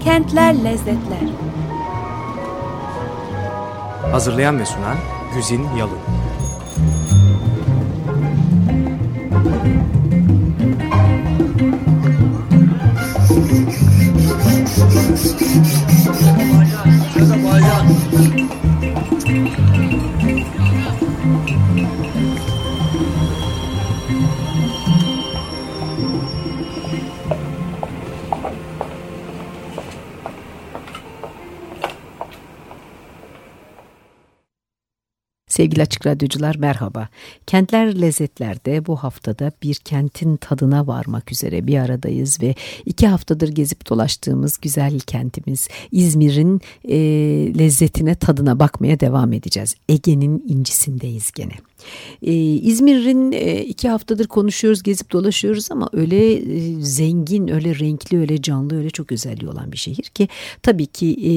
Kentler Lezzetler. Hazırlayan ve sunan Güzin Yalın Sevgili Açık Radyocular merhaba. Kentler Lezzetler'de bu haftada bir kentin tadına varmak üzere bir aradayız ve iki haftadır gezip dolaştığımız güzel kentimiz İzmir'in e, lezzetine tadına bakmaya devam edeceğiz. Ege'nin incisindeyiz gene. Ee, İzmir'in e, iki haftadır konuşuyoruz, gezip dolaşıyoruz ama öyle e, zengin, öyle renkli, öyle canlı, öyle çok özelliği olan bir şehir ki tabii ki e,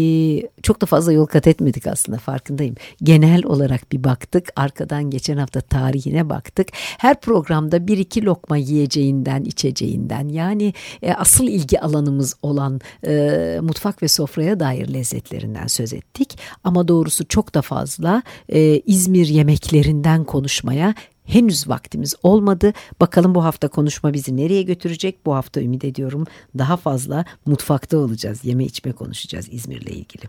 çok da fazla yol kat etmedik aslında farkındayım. Genel olarak bir baktık, arkadan geçen hafta tarihine baktık. Her programda bir iki lokma yiyeceğinden, içeceğinden yani e, asıl ilgi alanımız olan e, mutfak ve sofraya dair lezzetlerinden söz ettik. Ama doğrusu çok da fazla e, İzmir yemeklerinden konuşmaya henüz vaktimiz olmadı. Bakalım bu hafta konuşma bizi nereye götürecek? Bu hafta ümit ediyorum daha fazla mutfakta olacağız. Yeme içme konuşacağız İzmir'le ilgili.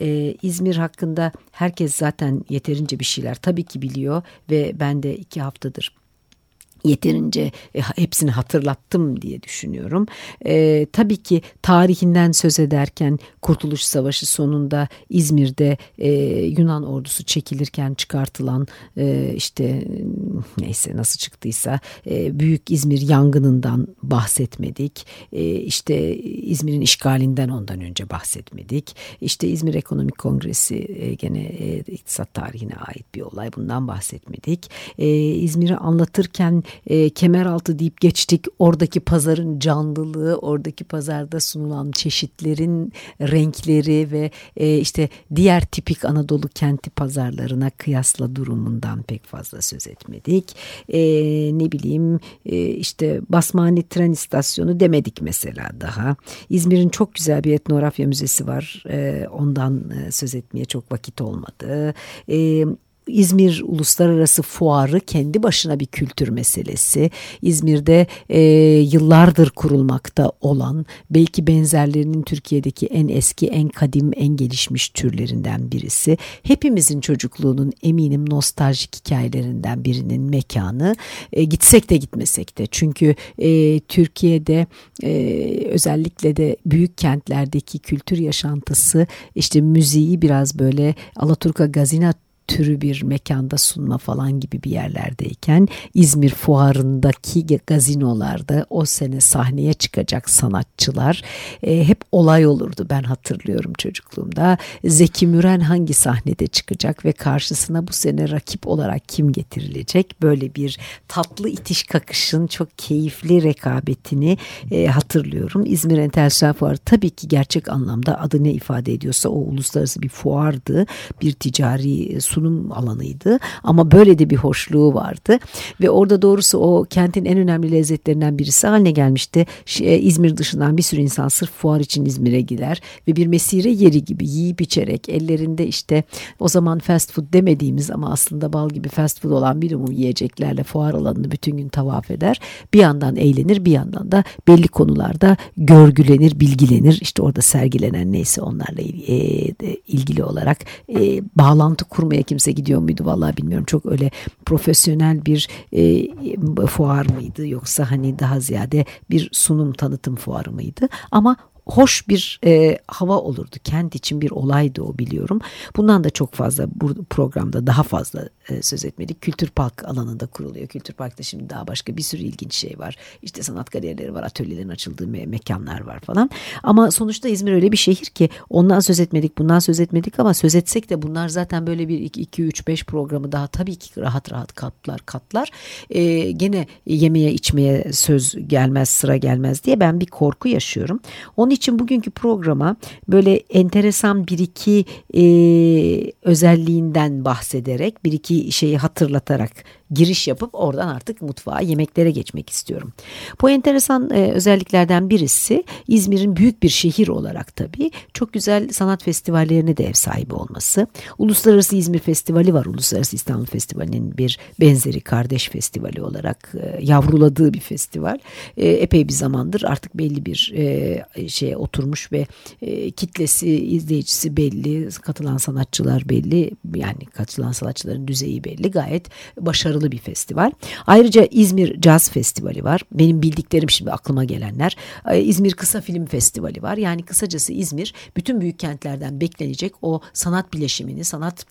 Ee, İzmir hakkında herkes zaten yeterince bir şeyler tabii ki biliyor ve ben de iki haftadır yeterince e, hepsini hatırlattım diye düşünüyorum. E, tabii ki tarihinden söz ederken Kurtuluş Savaşı sonunda İzmir'de e, Yunan ordusu çekilirken çıkartılan e, işte neyse nasıl çıktıysa e, Büyük İzmir yangınından bahsetmedik. E, işte İzmir'in işgalinden ondan önce bahsetmedik. İşte İzmir Ekonomik Kongresi e, gene e, iktisat tarihine ait bir olay bundan bahsetmedik. E, İzmir'i anlatırken e, kemeraltı deyip geçtik. Oradaki pazarın canlılığı, oradaki pazarda sunulan çeşitlerin renkleri ve e, işte diğer tipik Anadolu kenti pazarlarına kıyasla durumundan pek fazla söz etmedik. E, ne bileyim e, işte Basmani tren istasyonu demedik mesela daha. İzmir'in çok güzel bir etnografya müzesi var. E, ondan e, söz etmeye çok vakit olmadı. E, İzmir Uluslararası Fuarı kendi başına bir kültür meselesi. İzmir'de e, yıllardır kurulmakta olan belki benzerlerinin Türkiye'deki en eski, en kadim, en gelişmiş türlerinden birisi. Hepimizin çocukluğunun eminim nostaljik hikayelerinden birinin mekanı. E, gitsek de gitmesek de çünkü e, Türkiye'de e, özellikle de büyük kentlerdeki kültür yaşantısı işte müziği biraz böyle Alaturka Gazina türü bir mekanda sunma falan gibi bir yerlerdeyken İzmir fuarındaki gazinolarda o sene sahneye çıkacak sanatçılar e, hep olay olurdu ben hatırlıyorum çocukluğumda. Zeki Müren hangi sahnede çıkacak ve karşısına bu sene rakip olarak kim getirilecek? Böyle bir tatlı itiş kakışın çok keyifli rekabetini e, hatırlıyorum. İzmir Entelektüel Fuarı tabii ki gerçek anlamda adı ne ifade ediyorsa o uluslararası bir fuardı. Bir ticari sunum alanıydı ama böyle de bir hoşluğu vardı ve orada doğrusu o kentin en önemli lezzetlerinden birisi haline gelmişti. E, İzmir dışından bir sürü insan sırf fuar için İzmir'e gider ve bir mesire yeri gibi yiyip içerek ellerinde işte o zaman fast food demediğimiz ama aslında bal gibi fast food olan bir umum yiyeceklerle fuar alanını bütün gün tavaf eder. Bir yandan eğlenir bir yandan da belli konularda görgülenir, bilgilenir. İşte orada sergilenen neyse onlarla e, ilgili olarak e, bağlantı kurmaya Oraya kimse gidiyor muydu vallahi bilmiyorum. Çok öyle profesyonel bir e, fuar mıydı yoksa hani daha ziyade bir sunum tanıtım fuarı mıydı? Ama hoş bir e, hava olurdu. Kent için bir olaydı o biliyorum. Bundan da çok fazla bu programda daha fazla söz etmedik. Kültür Park alanında kuruluyor. Kültür Park'ta şimdi daha başka bir sürü ilginç şey var. İşte sanat galerileri var, atölyelerin açıldığı me- mekanlar var falan. Ama sonuçta İzmir öyle bir şehir ki ondan söz etmedik, bundan söz etmedik ama söz etsek de bunlar zaten böyle bir 2 3 5 programı daha tabii ki rahat rahat katlar katlar. E, gene yemeye içmeye söz gelmez, sıra gelmez diye ben bir korku yaşıyorum. Onun için bugünkü programa böyle enteresan bir iki e, özelliğinden bahsederek bir iki şeyi hatırlatarak giriş yapıp oradan artık mutfağa yemeklere geçmek istiyorum. Bu enteresan e, özelliklerden birisi İzmir'in büyük bir şehir olarak tabii çok güzel sanat festivallerine de ev sahibi olması. Uluslararası İzmir Festivali var. Uluslararası İstanbul Festivali'nin bir benzeri kardeş festivali olarak e, yavruladığı bir festival. E, epey bir zamandır artık belli bir e, şeye oturmuş ve e, kitlesi, izleyicisi belli, katılan sanatçılar belli. Yani katılan sanatçıların düzeyi belli. Gayet başarılı bir festival. Ayrıca İzmir Caz Festivali var. Benim bildiklerim şimdi aklıma gelenler. E, İzmir Kısa Film Festivali var. Yani kısacası İzmir bütün büyük kentlerden beklenecek o sanat bileşimini, sanat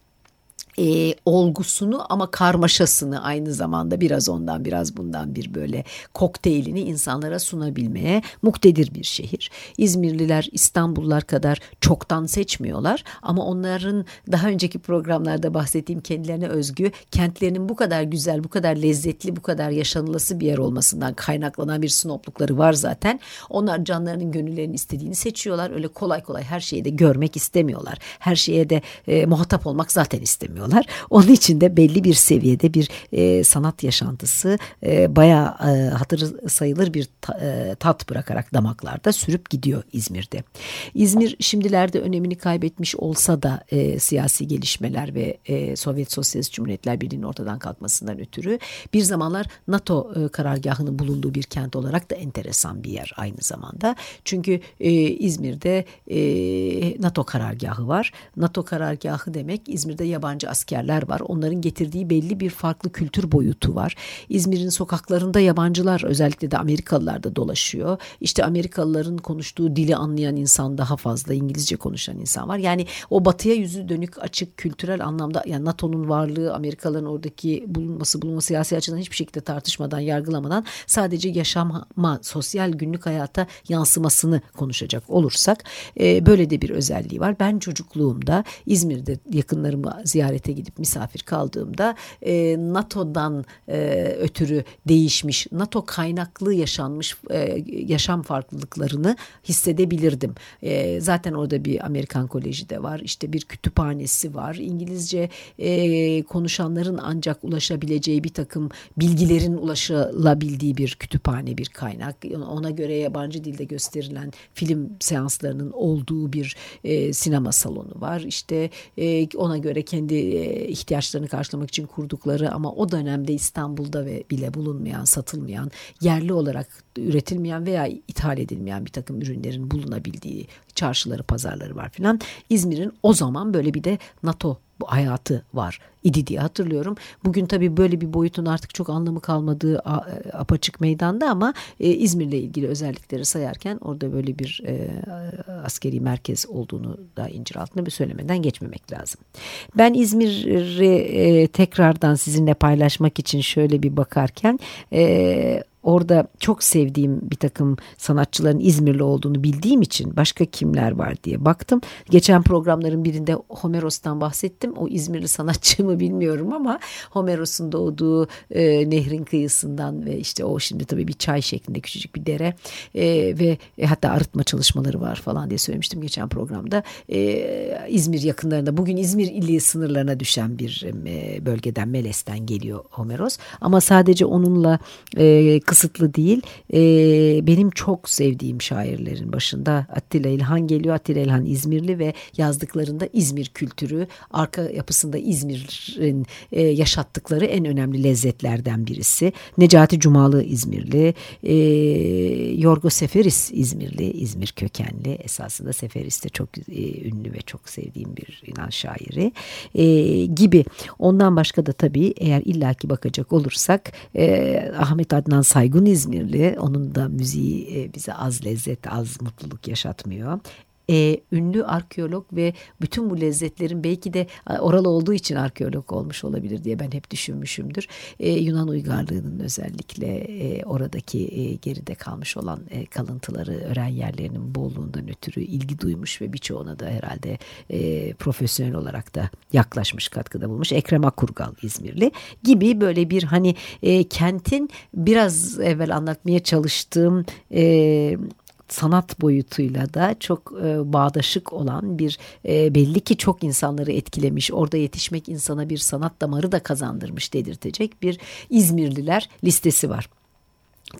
e, olgusunu ama karmaşasını aynı zamanda biraz ondan biraz bundan bir böyle kokteylini insanlara sunabilmeye muktedir bir şehir. İzmirliler İstanbullular kadar çoktan seçmiyorlar ama onların daha önceki programlarda bahsettiğim kendilerine özgü kentlerinin bu kadar güzel, bu kadar lezzetli, bu kadar yaşanılası bir yer olmasından kaynaklanan bir snoplukları var zaten. Onlar canlarının gönüllerinin istediğini seçiyorlar. Öyle kolay kolay her şeyi de görmek istemiyorlar. Her şeye de e, muhatap olmak zaten istemiyorlar kullanıyorlar. Onun için de belli bir seviyede bir e, sanat yaşantısı e, bayağı e, hatır sayılır bir ta, e, tat bırakarak damaklarda sürüp gidiyor İzmir'de. İzmir şimdilerde önemini kaybetmiş olsa da e, siyasi gelişmeler ve e, Sovyet Sosyalist Cumhuriyetler Birliği'nin ortadan kalkmasından ötürü bir zamanlar NATO e, karargahının bulunduğu bir kent olarak da enteresan bir yer aynı zamanda. Çünkü e, İzmir'de e, NATO karargahı var. NATO karargahı demek İzmir'de yabancı askerler var. Onların getirdiği belli bir farklı kültür boyutu var. İzmir'in sokaklarında yabancılar özellikle de Amerikalılar da dolaşıyor. İşte Amerikalıların konuştuğu dili anlayan insan daha fazla İngilizce konuşan insan var. Yani o batıya yüzü dönük açık kültürel anlamda yani NATO'nun varlığı Amerikalıların oradaki bulunması bulunması siyasi açıdan hiçbir şekilde tartışmadan yargılamadan sadece yaşama sosyal günlük hayata yansımasını konuşacak olursak e, böyle de bir özelliği var. Ben çocukluğumda İzmir'de yakınlarımı ziyaret ziyarete gidip misafir kaldığımda e, NATO'dan e, ötürü değişmiş, NATO kaynaklı yaşanmış e, yaşam farklılıklarını hissedebilirdim. E, zaten orada bir Amerikan Koleji de var, işte bir kütüphanesi var. İngilizce e, konuşanların ancak ulaşabileceği bir takım bilgilerin ulaşılabildiği bir kütüphane, bir kaynak. Ona göre yabancı dilde gösterilen film seanslarının olduğu bir e, sinema salonu var. İşte e, ona göre kendi ihtiyaçlarını karşılamak için kurdukları ama o dönemde İstanbul'da ve bile bulunmayan, satılmayan, yerli olarak üretilmeyen veya ithal edilmeyen bir takım ürünlerin bulunabildiği çarşıları, pazarları var filan. İzmir'in o zaman böyle bir de NATO bu hayatı var idi diye hatırlıyorum. Bugün tabii böyle bir boyutun artık çok anlamı kalmadığı apaçık meydanda ama e, İzmir'le ilgili özellikleri sayarken orada böyle bir e, askeri merkez olduğunu da incir altında bir söylemeden geçmemek lazım. Ben İzmir'i e, tekrardan sizinle paylaşmak için şöyle bir bakarken e, orada çok sevdiğim bir takım sanatçıların İzmirli olduğunu bildiğim için başka kimler var diye baktım. Geçen programların birinde Homeros'tan bahsettim. O İzmirli sanatçı mı bilmiyorum ama Homeros'un doğduğu e, nehrin kıyısından ve işte o şimdi tabii bir çay şeklinde küçücük bir dere e, ve e, hatta arıtma çalışmaları var falan diye söylemiştim geçen programda. E, İzmir yakınlarında bugün İzmir ili sınırlarına düşen bir e, bölgeden Meles'ten geliyor Homeros. Ama sadece onunla e, kısıtlı değil. E, benim çok sevdiğim şairlerin başında Attila İlhan geliyor. Attila İlhan İzmirli ve yazdıklarında İzmir kültürü, arka yapısında İzmir'in e, yaşattıkları en önemli lezzetlerden birisi. Necati Cumalı İzmirli, e, Yorgo Seferis İzmirli, İzmir kökenli. Esasında Seferis de çok e, ünlü ve çok sevdiğim bir inan şairi e, gibi. Ondan başka da tabii eğer illaki bakacak olursak e, Ahmet Adnan Say Saygun İzmirli. Onun da müziği e, bize az lezzet, az mutluluk yaşatmıyor e, ünlü arkeolog ve bütün bu lezzetlerin belki de oralı olduğu için arkeolog olmuş olabilir diye ben hep düşünmüşümdür. E, Yunan uygarlığının özellikle e, oradaki e, geride kalmış olan e, kalıntıları, öğren yerlerinin bolluğundan ötürü ilgi duymuş ve birçoğuna da herhalde e, profesyonel olarak da yaklaşmış, katkıda bulmuş. Ekrem Akurgal İzmirli gibi böyle bir hani e, kentin biraz evvel anlatmaya çalıştığım e, sanat boyutuyla da çok e, bağdaşık olan bir e, belli ki çok insanları etkilemiş. Orada yetişmek insana bir sanat damarı da kazandırmış dedirtecek bir İzmirliler listesi var.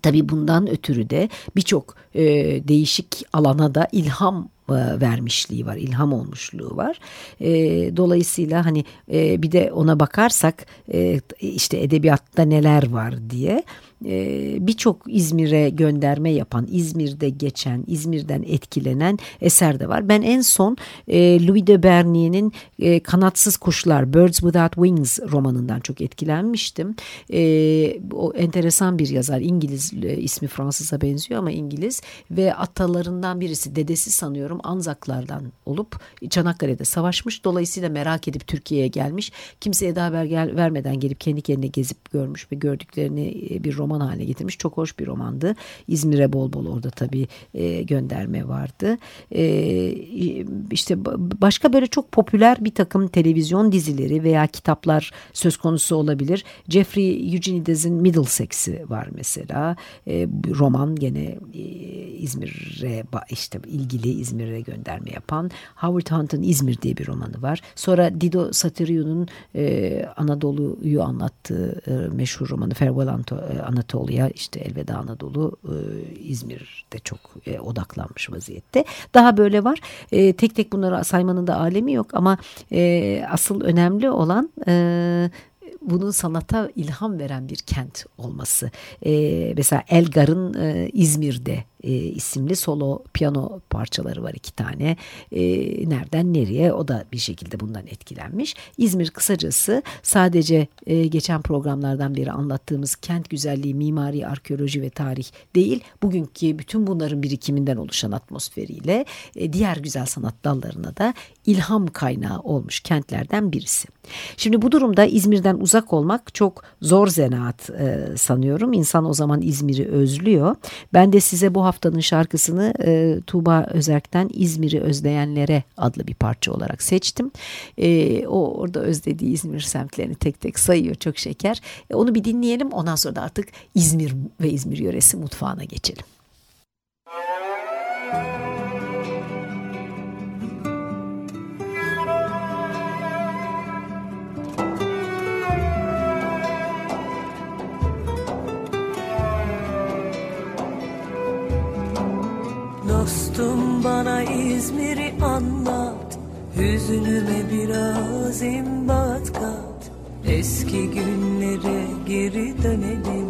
Tabii bundan ötürü de birçok e, değişik alana da ilham vermişliği var, ilham olmuşluğu var. E, dolayısıyla hani e, bir de ona bakarsak e, işte edebiyatta neler var diye e, birçok İzmir'e gönderme yapan, İzmir'de geçen, İzmir'den etkilenen eser de var. Ben en son e, Louis de Bernie'nin e, Kanatsız Kuşlar, Birds Without Wings romanından çok etkilenmiştim. O enteresan bir yazar, İngiliz ismi Fransız'a benziyor ama İngiliz ve atalarından birisi, dedesi sanıyorum Anzaklardan olup Çanakkale'de savaşmış. Dolayısıyla merak edip Türkiye'ye gelmiş. Kimseye daha haber gel, vermeden gelip kendi kendine gezip görmüş ve gördüklerini bir roman haline getirmiş. Çok hoş bir romandı. İzmir'e bol bol orada tabii e, gönderme vardı. E, işte başka böyle çok popüler bir takım televizyon dizileri veya kitaplar söz konusu olabilir. Jeffrey Eugenides'in Middlesex'i var mesela. E, roman gene e, İzmir'e işte ilgili İzmir'e gönderme yapan. Howard Hunt'ın İzmir diye bir romanı var. Sonra Dido Satiriou'nun e, Anadolu'yu anlattığı e, meşhur romanı Farewell Anadolu Anatolia'ya işte Elveda Anadolu e, İzmir'de çok e, odaklanmış vaziyette. Daha böyle var. E, tek tek bunları saymanın da alemi yok ama e, asıl önemli olan e, bunun sanata ilham veren bir kent olması. E, mesela Elgar'ın e, İzmir'de e, isimli solo piyano parçaları var iki tane. E, nereden nereye o da bir şekilde bundan etkilenmiş. İzmir kısacası sadece e, geçen programlardan beri anlattığımız kent güzelliği, mimari, arkeoloji ve tarih değil. Bugünkü bütün bunların birikiminden oluşan atmosferiyle e, diğer güzel sanat dallarına da ilham kaynağı olmuş kentlerden birisi. Şimdi bu durumda İzmir'den uzak olmak çok zor zanaat e, sanıyorum. İnsan o zaman İzmir'i özlüyor. Ben de size bu haftanın şarkısını e, Tuğba Özerk'ten İzmir'i Özleyenlere adlı bir parça olarak seçtim. E, o orada özlediği İzmir semtlerini tek tek sayıyor çok şeker. E, onu bir dinleyelim ondan sonra da artık İzmir ve İzmir yöresi mutfağına geçelim. Dostum bana İzmir'i anlat. Hüznüme biraz imbat kat. Eski günlere geri dönelim.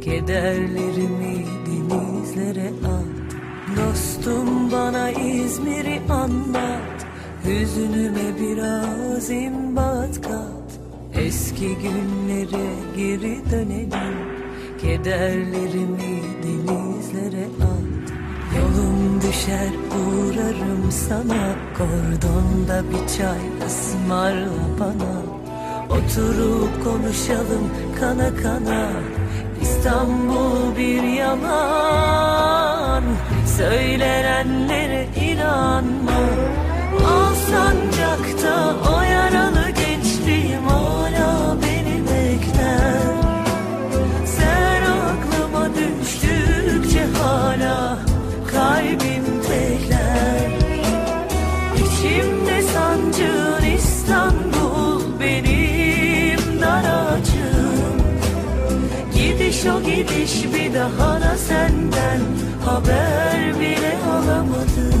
Kederlerimi denizlere at. Dostum bana İzmir'i anlat. Hüznüme biraz imbat kat. Eski günlere geri dönelim. Kederlerimi denizlere at Yolum düşer uğrarım sana. Kordonda bir çay ısmarla bana. Oturup konuşalım kana kana. İstanbul bir yalan Söylenenlere inanma. Alsancak'ta o yaralı Gidiş bir daha da senden haber bile alamadım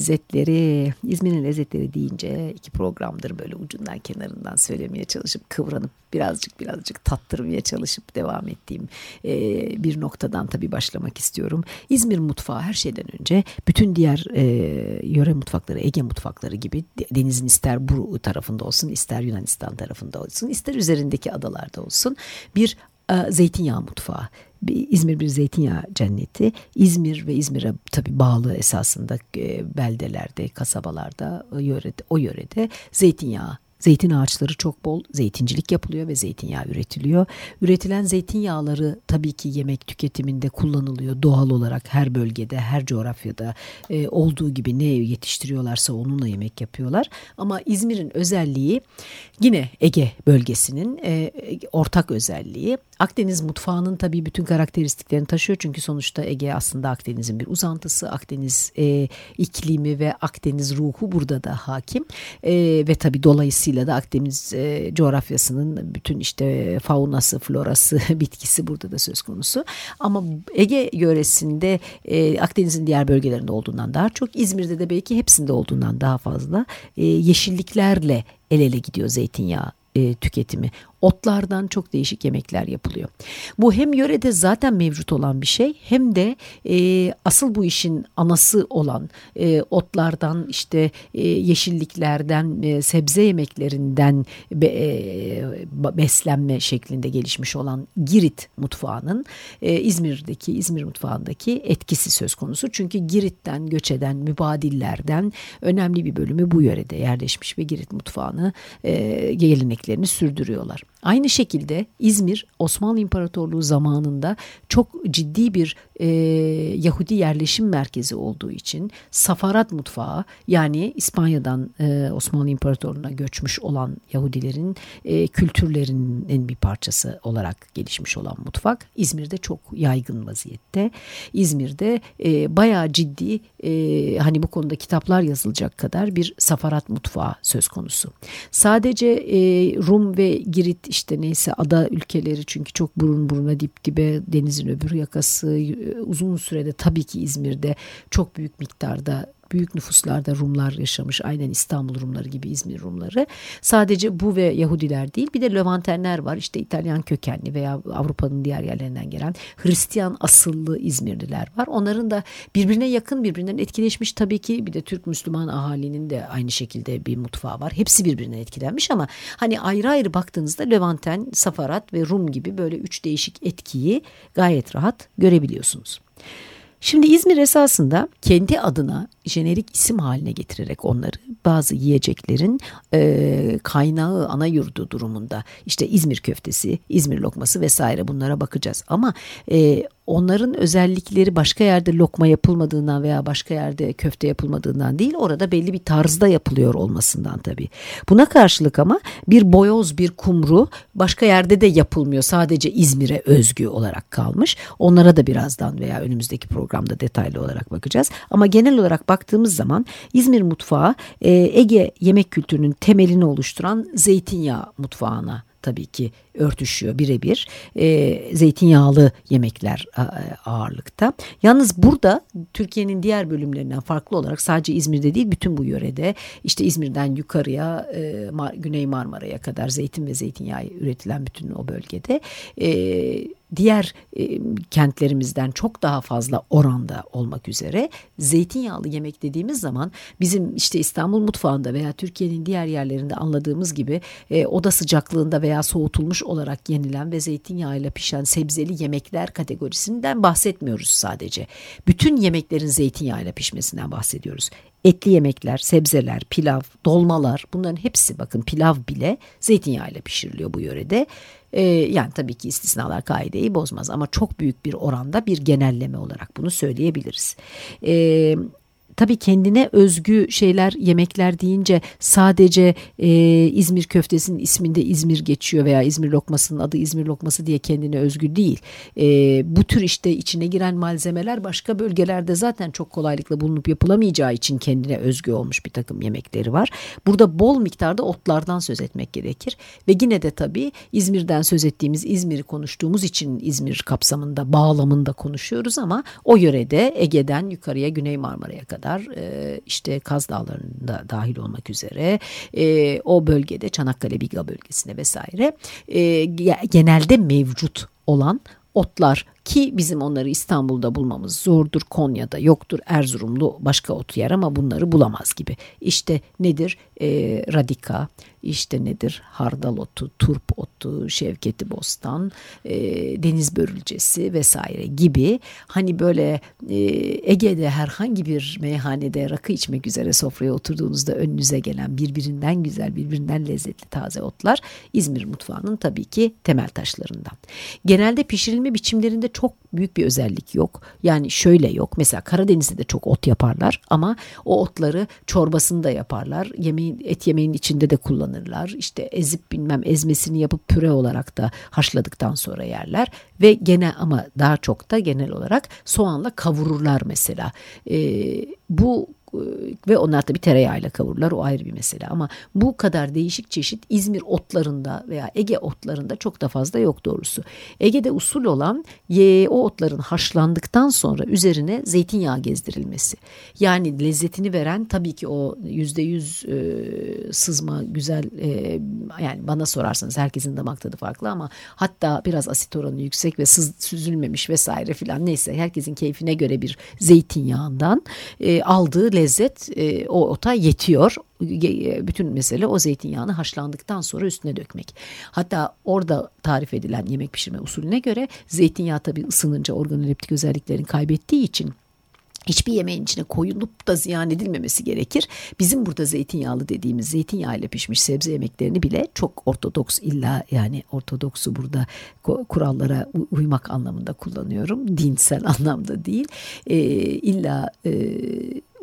lezzetleri, İzmir'in lezzetleri deyince iki programdır böyle ucundan kenarından söylemeye çalışıp kıvranıp birazcık birazcık tattırmaya çalışıp devam ettiğim e, bir noktadan tabii başlamak istiyorum. İzmir mutfağı her şeyden önce bütün diğer e, yöre mutfakları, Ege mutfakları gibi denizin ister bu tarafında olsun, ister Yunanistan tarafında olsun, ister üzerindeki adalarda olsun bir zeytinyağı mutfağı. İzmir bir zeytinyağı cenneti. İzmir ve İzmir'e tabii bağlı esasında e, beldelerde, kasabalarda, o yörede, o yörede zeytinyağı Zeytin ağaçları çok bol, zeytincilik yapılıyor ve zeytinyağı üretiliyor. Üretilen zeytinyağları tabii ki yemek tüketiminde kullanılıyor doğal olarak her bölgede, her coğrafyada e, olduğu gibi ne yetiştiriyorlarsa onunla yemek yapıyorlar. Ama İzmir'in özelliği yine Ege bölgesinin e, ortak özelliği. Akdeniz mutfağının tabii bütün karakteristiklerini taşıyor çünkü sonuçta Ege aslında Akdeniz'in bir uzantısı. Akdeniz e, iklimi ve Akdeniz ruhu burada da hakim e, ve tabii dolayısıyla da Akdeniz e, coğrafyasının bütün işte faunası, florası, bitkisi burada da söz konusu. Ama Ege yöresinde e, Akdeniz'in diğer bölgelerinde olduğundan daha çok İzmir'de de belki hepsinde olduğundan daha fazla e, yeşilliklerle el ele gidiyor zeytinyağı e, tüketimi otlardan çok değişik yemekler yapılıyor. Bu hem yörede zaten mevcut olan bir şey hem de e, asıl bu işin anası olan e, otlardan işte e, yeşilliklerden e, sebze yemeklerinden be, e, beslenme şeklinde gelişmiş olan Girit mutfağının e, İzmir'deki İzmir mutfağındaki etkisi söz konusu. Çünkü Girit'ten göç eden mübadillerden önemli bir bölümü bu yörede yerleşmiş ve Girit mutfağını e, geleneklerini sürdürüyorlar. Aynı şekilde İzmir Osmanlı İmparatorluğu zamanında çok ciddi bir e, Yahudi yerleşim merkezi olduğu için Safarat mutfağı yani İspanya'dan e, Osmanlı İmparatorluğu'na göçmüş olan Yahudilerin e, kültürlerinin bir parçası olarak gelişmiş olan mutfak İzmir'de çok yaygın vaziyette. İzmir'de e, bayağı ciddi e, hani bu konuda kitaplar yazılacak kadar bir Safarat mutfağı söz konusu. Sadece e, Rum ve Girit işte neyse ada ülkeleri çünkü çok burun buruna dip dibe denizin öbür yakası uzun sürede tabii ki İzmir'de çok büyük miktarda büyük nüfuslarda Rumlar yaşamış. Aynen İstanbul Rumları gibi İzmir Rumları. Sadece bu ve Yahudiler değil bir de Levantenler var. İşte İtalyan kökenli veya Avrupa'nın diğer yerlerinden gelen Hristiyan asıllı İzmirliler var. Onların da birbirine yakın birbirinden etkileşmiş tabii ki bir de Türk Müslüman ahalinin de aynı şekilde bir mutfağı var. Hepsi birbirinden etkilenmiş ama hani ayrı ayrı baktığınızda Levanten, Safarat ve Rum gibi böyle üç değişik etkiyi gayet rahat görebiliyorsunuz. Şimdi İzmir esasında kendi adına jenerik isim haline getirerek onları bazı yiyeceklerin e, kaynağı ana yurdu durumunda işte İzmir köftesi, İzmir lokması vesaire bunlara bakacağız. Ama e, onların özellikleri başka yerde lokma yapılmadığından veya başka yerde köfte yapılmadığından değil orada belli bir tarzda yapılıyor olmasından tabii. Buna karşılık ama bir boyoz bir kumru başka yerde de yapılmıyor sadece İzmir'e özgü olarak kalmış. Onlara da birazdan veya önümüzdeki programda detaylı olarak bakacağız. Ama genel olarak baktığımız zaman İzmir mutfağı e, Ege yemek kültürünün temelini oluşturan zeytinyağı mutfağına tabii ki örtüşüyor birebir. E, zeytinyağlı yemekler ağırlıkta. Yalnız burada Türkiye'nin diğer bölümlerinden farklı olarak sadece İzmir'de değil bütün bu yörede işte İzmir'den yukarıya e, Mar Güney Marmara'ya kadar zeytin ve zeytinyağı üretilen bütün o bölgede e, diğer e, kentlerimizden çok daha fazla oranda olmak üzere zeytinyağlı yemek dediğimiz zaman bizim işte İstanbul mutfağında veya Türkiye'nin diğer yerlerinde anladığımız gibi e, oda sıcaklığında veya soğutulmuş olarak yenilen ve zeytinyağıyla pişen sebzeli yemekler kategorisinden bahsetmiyoruz sadece. Bütün yemeklerin zeytinyağıyla pişmesinden bahsediyoruz etli yemekler, sebzeler, pilav, dolmalar bunların hepsi bakın pilav bile zeytinyağıyla pişiriliyor bu yörede. Ee, yani tabii ki istisnalar kaideyi bozmaz ama çok büyük bir oranda bir genelleme olarak bunu söyleyebiliriz. Ee, tabii kendine özgü şeyler yemekler deyince sadece e, İzmir köftesinin isminde İzmir geçiyor veya İzmir lokmasının adı İzmir lokması diye kendine özgü değil. E, bu tür işte içine giren malzemeler başka bölgelerde zaten çok kolaylıkla bulunup yapılamayacağı için kendine özgü olmuş bir takım yemekleri var. Burada bol miktarda otlardan söz etmek gerekir ve yine de tabii İzmir'den söz ettiğimiz İzmir'i konuştuğumuz için İzmir kapsamında bağlamında konuşuyoruz ama o yörede Ege'den yukarıya Güney Marmara'ya kadar kadar e, işte Kaz Dağları'nda dahil olmak üzere e, o bölgede Çanakkale Biga bölgesine vesaire e, genelde mevcut olan otlar ki bizim onları İstanbul'da bulmamız zordur. Konya'da yoktur. Erzurumlu başka ot yer ama bunları bulamaz gibi. İşte nedir? E, radika, işte nedir? Hardal otu, turp otu, şevketi bostan, e, deniz börülcesi vesaire gibi. Hani böyle e, Ege'de herhangi bir meyhanede rakı içmek üzere sofraya oturduğunuzda önünüze gelen birbirinden güzel, birbirinden lezzetli taze otlar İzmir mutfağının tabii ki temel taşlarından. Genelde pişirilme biçimlerinde çok büyük bir özellik yok. Yani şöyle yok. Mesela Karadeniz'de de çok ot yaparlar ama o otları çorbasında yaparlar. Yemeğin, et yemeğinin içinde de kullanırlar. İşte ezip bilmem ezmesini yapıp püre olarak da haşladıktan sonra yerler. Ve gene ama daha çok da genel olarak soğanla kavururlar mesela. Ee, bu ve onlar tabii tereyağıyla kavururlar o ayrı bir mesele ama bu kadar değişik çeşit İzmir otlarında veya Ege otlarında çok da fazla yok doğrusu. Ege'de usul olan o otların haşlandıktan sonra üzerine zeytinyağı gezdirilmesi. Yani lezzetini veren tabii ki o yüzde yüz e, sızma güzel e, yani bana sorarsanız herkesin damak tadı farklı ama hatta biraz asit oranı yüksek ve sız, süzülmemiş vesaire filan neyse herkesin keyfine göre bir zeytinyağından e, aldığı lezzet e, o ota yetiyor. E, bütün mesele o zeytinyağını haşlandıktan sonra üstüne dökmek. Hatta orada tarif edilen yemek pişirme usulüne göre zeytinyağı tabii ısınınca organoleptik özelliklerini kaybettiği için hiçbir yemeğin içine koyulup da ziyan edilmemesi gerekir. Bizim burada zeytinyağlı dediğimiz zeytinyağı ile pişmiş sebze yemeklerini bile çok ortodoks illa yani ortodoksu burada kurallara uymak anlamında kullanıyorum. Dinsel anlamda değil. E, illa e,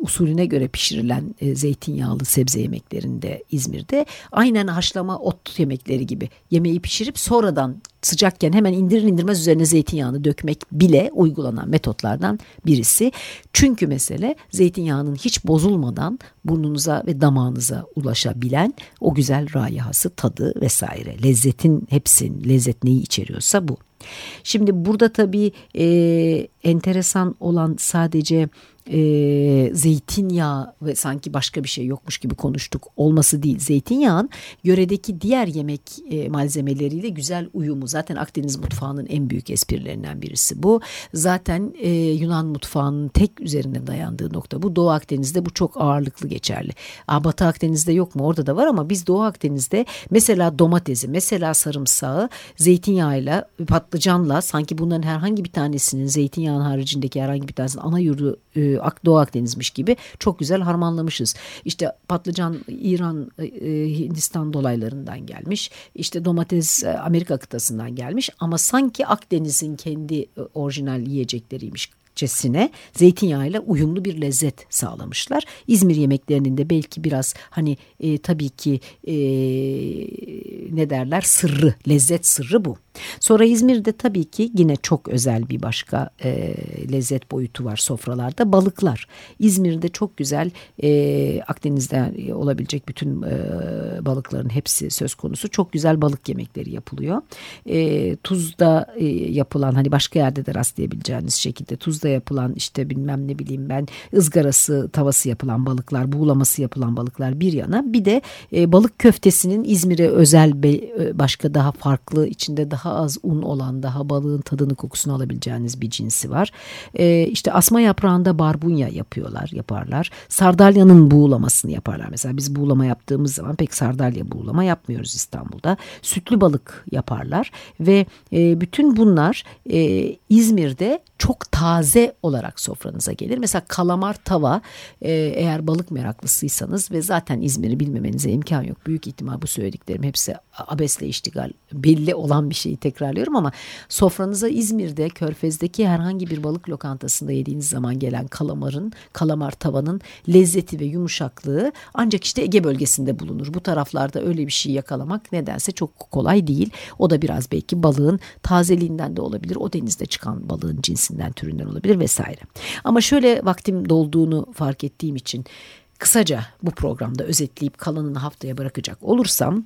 usulüne göre pişirilen e, zeytinyağlı sebze yemeklerinde İzmir'de aynen haşlama ot yemekleri gibi yemeği pişirip sonradan sıcakken hemen indirir indirmez üzerine zeytinyağını dökmek bile uygulanan metotlardan birisi. Çünkü mesele zeytinyağının hiç bozulmadan burnunuza ve damağınıza ulaşabilen o güzel rayihası, tadı vesaire. Lezzetin hepsinin lezzet neyi içeriyorsa bu. Şimdi burada tabii e, enteresan olan sadece e, zeytinyağı ve sanki başka bir şey yokmuş gibi konuştuk olması değil. Zeytinyağın yöredeki diğer yemek e, malzemeleriyle güzel uyumu. Zaten Akdeniz mutfağının en büyük esprilerinden birisi bu. Zaten e, Yunan mutfağının tek üzerine dayandığı nokta bu. Doğu Akdeniz'de bu çok ağırlıklı geçerli. Aa, Batı Akdeniz'de yok mu? Orada da var ama biz Doğu Akdeniz'de mesela domatesi, mesela sarımsağı zeytinyağıyla, patlıcanla sanki bunların herhangi bir tanesinin zeytinyağının haricindeki herhangi bir tanesinin ana yurdu e, Doğu Akdeniz'miş gibi çok güzel harmanlamışız. İşte patlıcan İran, e, e, Hindistan dolaylarından gelmiş. İşte domates e, Amerika kıtasından gelmiş ama sanki Akdeniz'in kendi orijinal yiyecekleriymiş cesine zeytinyağıyla uyumlu bir lezzet sağlamışlar. İzmir yemeklerinin de belki biraz hani e, tabii ki e, ne derler sırrı, lezzet sırrı bu. Sonra İzmir'de tabii ki yine çok özel bir başka e, lezzet boyutu var sofralarda balıklar. İzmir'de çok güzel e, Akdeniz'de olabilecek bütün e, balıkların hepsi söz konusu. Çok güzel balık yemekleri yapılıyor. E, tuzda e, yapılan hani başka yerde de rastlayabileceğiniz şekilde tuzda yapılan işte bilmem ne bileyim ben ızgarası tavası yapılan balıklar buğulaması yapılan balıklar bir yana bir de e, balık köftesinin İzmir'e özel be, e, başka daha farklı içinde daha az un olan, daha balığın tadını kokusunu alabileceğiniz bir cinsi var. E, işte asma yaprağında barbunya yapıyorlar, yaparlar. Sardalyanın buğulamasını yaparlar. Mesela biz buğulama yaptığımız zaman pek sardalya buğulama yapmıyoruz İstanbul'da. Sütlü balık yaparlar ve e, bütün bunlar e, İzmir'de çok taze olarak sofranıza gelir. Mesela kalamar tava e, eğer balık meraklısıysanız ve zaten İzmir'i bilmemenize imkan yok. Büyük ihtimal bu söylediklerim hepsi abesle iştigal belli olan bir şeyi tekrarlıyorum ama sofranıza İzmir'de Körfez'deki herhangi bir balık lokantasında yediğiniz zaman gelen kalamarın, kalamar tavanın lezzeti ve yumuşaklığı ancak işte Ege bölgesinde bulunur. Bu taraflarda öyle bir şey yakalamak nedense çok kolay değil. O da biraz belki balığın tazeliğinden de olabilir. O denizde çıkan balığın cinsinden, türünden olabilir vesaire. Ama şöyle vaktim dolduğunu fark ettiğim için kısaca bu programda özetleyip kalanını haftaya bırakacak olursam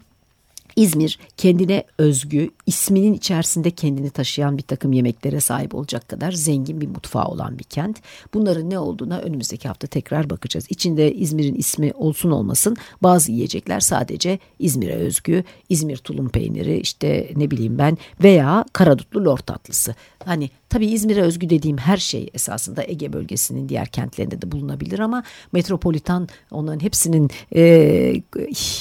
İzmir kendine özgü, isminin içerisinde kendini taşıyan bir takım yemeklere sahip olacak kadar zengin bir mutfağı olan bir kent. Bunların ne olduğuna önümüzdeki hafta tekrar bakacağız. İçinde İzmir'in ismi olsun olmasın bazı yiyecekler sadece İzmir'e özgü. İzmir tulum peyniri işte ne bileyim ben veya karadutlu lor tatlısı. Hani tabii İzmir'e özgü dediğim her şey esasında Ege bölgesinin diğer kentlerinde de bulunabilir ama metropolitan onların hepsinin e,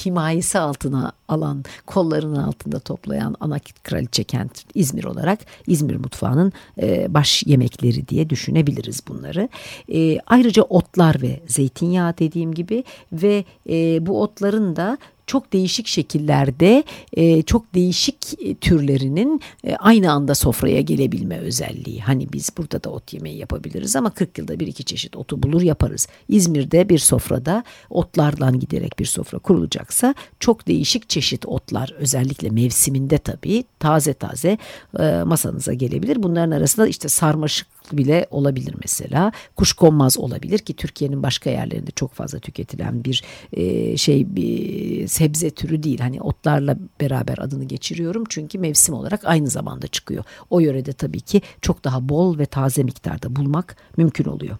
himayesi altına alan kollarının altında toplayan ana kraliçe kent İzmir olarak İzmir mutfağının e, baş yemekleri diye düşünebiliriz bunları. E, ayrıca otlar ve zeytinyağı dediğim gibi ve e, bu otların da çok değişik şekillerde e, çok değişik e, türlerinin e, aynı anda sofraya gelebilme özelliği. Hani biz burada da ot yemeği yapabiliriz ama 40 yılda bir iki çeşit otu bulur yaparız. İzmir'de bir sofrada otlardan giderek bir sofra kurulacaksa çok değişik çeşit otlar özellikle mevsiminde tabii taze taze e, masanıza gelebilir. Bunların arasında işte sarmaşık bile olabilir mesela. Kuşkonmaz olabilir ki Türkiye'nin başka yerlerinde çok fazla tüketilen bir e, şey bir sebze türü değil. Hani otlarla beraber adını geçiriyorum çünkü mevsim olarak aynı zamanda çıkıyor. O yörede tabii ki çok daha bol ve taze miktarda bulmak mümkün oluyor.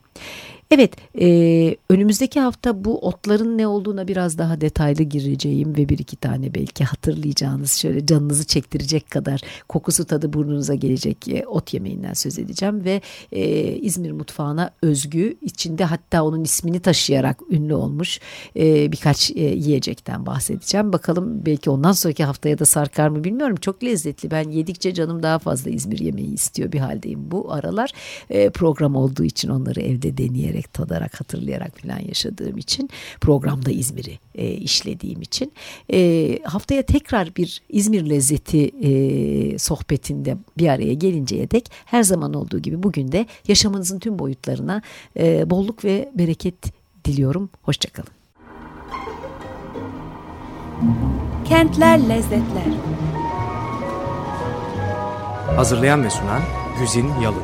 Evet, e, önümüzdeki hafta bu otların ne olduğuna biraz daha detaylı gireceğim ve bir iki tane belki hatırlayacağınız şöyle canınızı çektirecek kadar kokusu tadı burnunuza gelecek e, ot yemeğinden söz edeceğim ve e, İzmir mutfağına özgü içinde hatta onun ismini taşıyarak ünlü olmuş e, birkaç e, yiyecekten bahsedeceğim. Bakalım belki ondan sonraki haftaya da sarkar mı bilmiyorum. Çok lezzetli. Ben yedikçe canım daha fazla İzmir yemeği istiyor bir haldeyim bu aralar. E, program olduğu için onları evde deneyerek yiyerek, tadarak, hatırlayarak falan yaşadığım için programda İzmir'i e, işlediğim için e, haftaya tekrar bir İzmir lezzeti e, sohbetinde bir araya gelinceye dek her zaman olduğu gibi bugün de yaşamınızın tüm boyutlarına e, bolluk ve bereket diliyorum. Hoşçakalın. Kentler Lezzetler Hazırlayan ve sunan Güzin Yalın